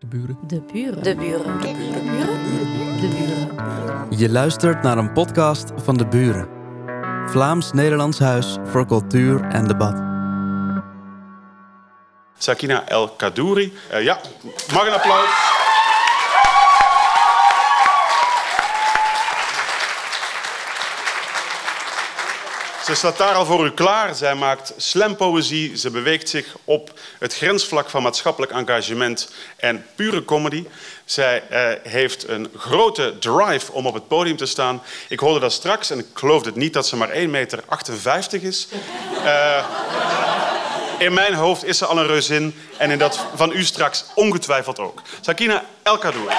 De buren. De buren. De buren. De buren. De buren. Je luistert naar een podcast van De Buren. Vlaams-Nederlands Huis voor Cultuur en Debat. Sakina El Kadouri. Uh, ja, mag een applaus. Ze staat daar al voor u klaar. Zij maakt slampoëzie. Ze beweegt zich op het grensvlak van maatschappelijk engagement en pure comedy. Zij uh, heeft een grote drive om op het podium te staan. Ik hoorde dat straks en ik geloofde het niet dat ze maar 1,58 meter is. Uh, in mijn hoofd is ze al een reuzin en in dat van u straks ongetwijfeld ook. Sakina El Kadouri.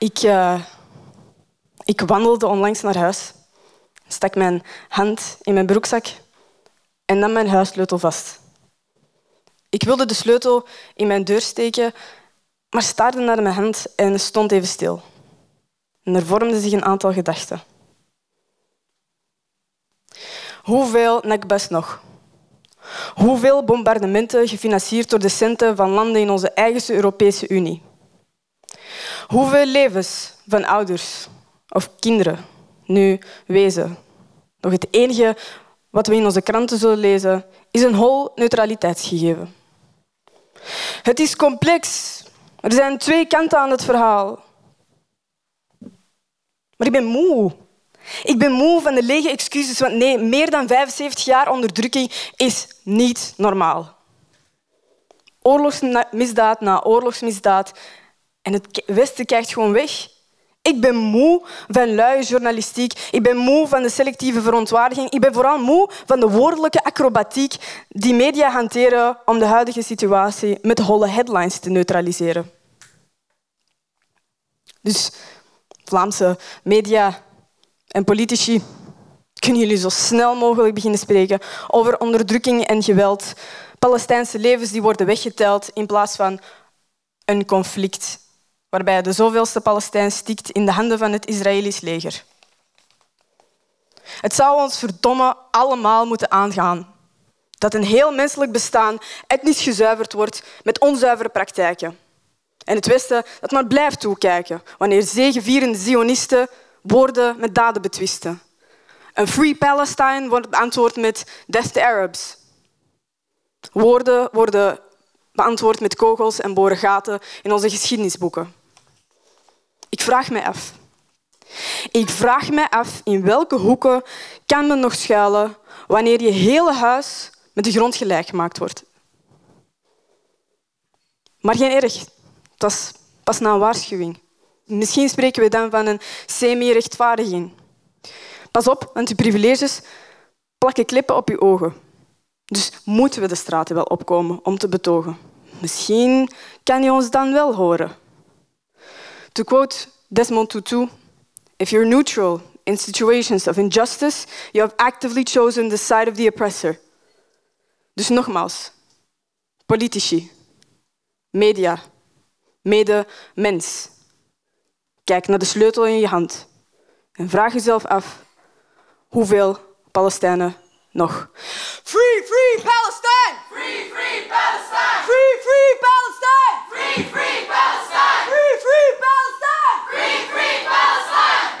Ik, uh, ik wandelde onlangs naar huis, stak mijn hand in mijn broekzak en nam mijn huissleutel vast. Ik wilde de sleutel in mijn deur steken, maar staarde naar mijn hand en stond even stil. En er vormden zich een aantal gedachten. Hoeveel nekbus nog? Hoeveel bombardementen gefinancierd door de centen van landen in onze eigen Europese Unie? Hoeveel levens van ouders of kinderen nu wezen? Nog het enige wat we in onze kranten zullen lezen is een hol neutraliteitsgegeven. Het is complex. Er zijn twee kanten aan het verhaal. Maar ik ben moe. Ik ben moe van de lege excuses, want nee, meer dan 75 jaar onderdrukking is niet normaal. Oorlogsmisdaad na oorlogsmisdaad en het Westen kijkt gewoon weg. Ik ben moe van luie journalistiek. Ik ben moe van de selectieve verontwaardiging. Ik ben vooral moe van de woordelijke acrobatiek die media hanteren om de huidige situatie met holle headlines te neutraliseren. Dus Vlaamse media en politici, kunnen jullie zo snel mogelijk beginnen spreken over onderdrukking en geweld, Palestijnse levens die worden weggeteld in plaats van een conflict waarbij de zoveelste Palestijn stikt in de handen van het Israëlisch leger. Het zou ons verdomme allemaal moeten aangaan dat een heel menselijk bestaan etnisch gezuiverd wordt met onzuivere praktijken. En het Westen dat maar blijft toekijken wanneer zegevierende Zionisten woorden met daden betwisten. Een Free Palestine wordt beantwoord met Death Arabs. Woorden worden beantwoord met kogels en boren gaten in onze geschiedenisboeken. Ik vraag me af. Ik vraag me af in welke hoeken kan men nog schuilen wanneer je hele huis met de grond gelijk gemaakt wordt. Maar geen erg. Dat is pas na een waarschuwing. Misschien spreken we dan van een semi-rechtvaardiging. Pas op, want je privileges plakken klippen op je ogen. Dus moeten we de straten wel opkomen om te betogen. Misschien kan je ons dan wel horen. To quote Desmond Tutu, if you're neutral in situations of injustice, you have actively chosen the side of the oppressor. Dus nogmaals, politici, media, mede-mens. Kijk naar de sleutel in je hand en vraag jezelf af hoeveel Palestijnen nog. Free, free Palestine! Free, free Palestine! Free, free Palestine! Free, free Palestine! Free, free Palestine! Free, free Palestine!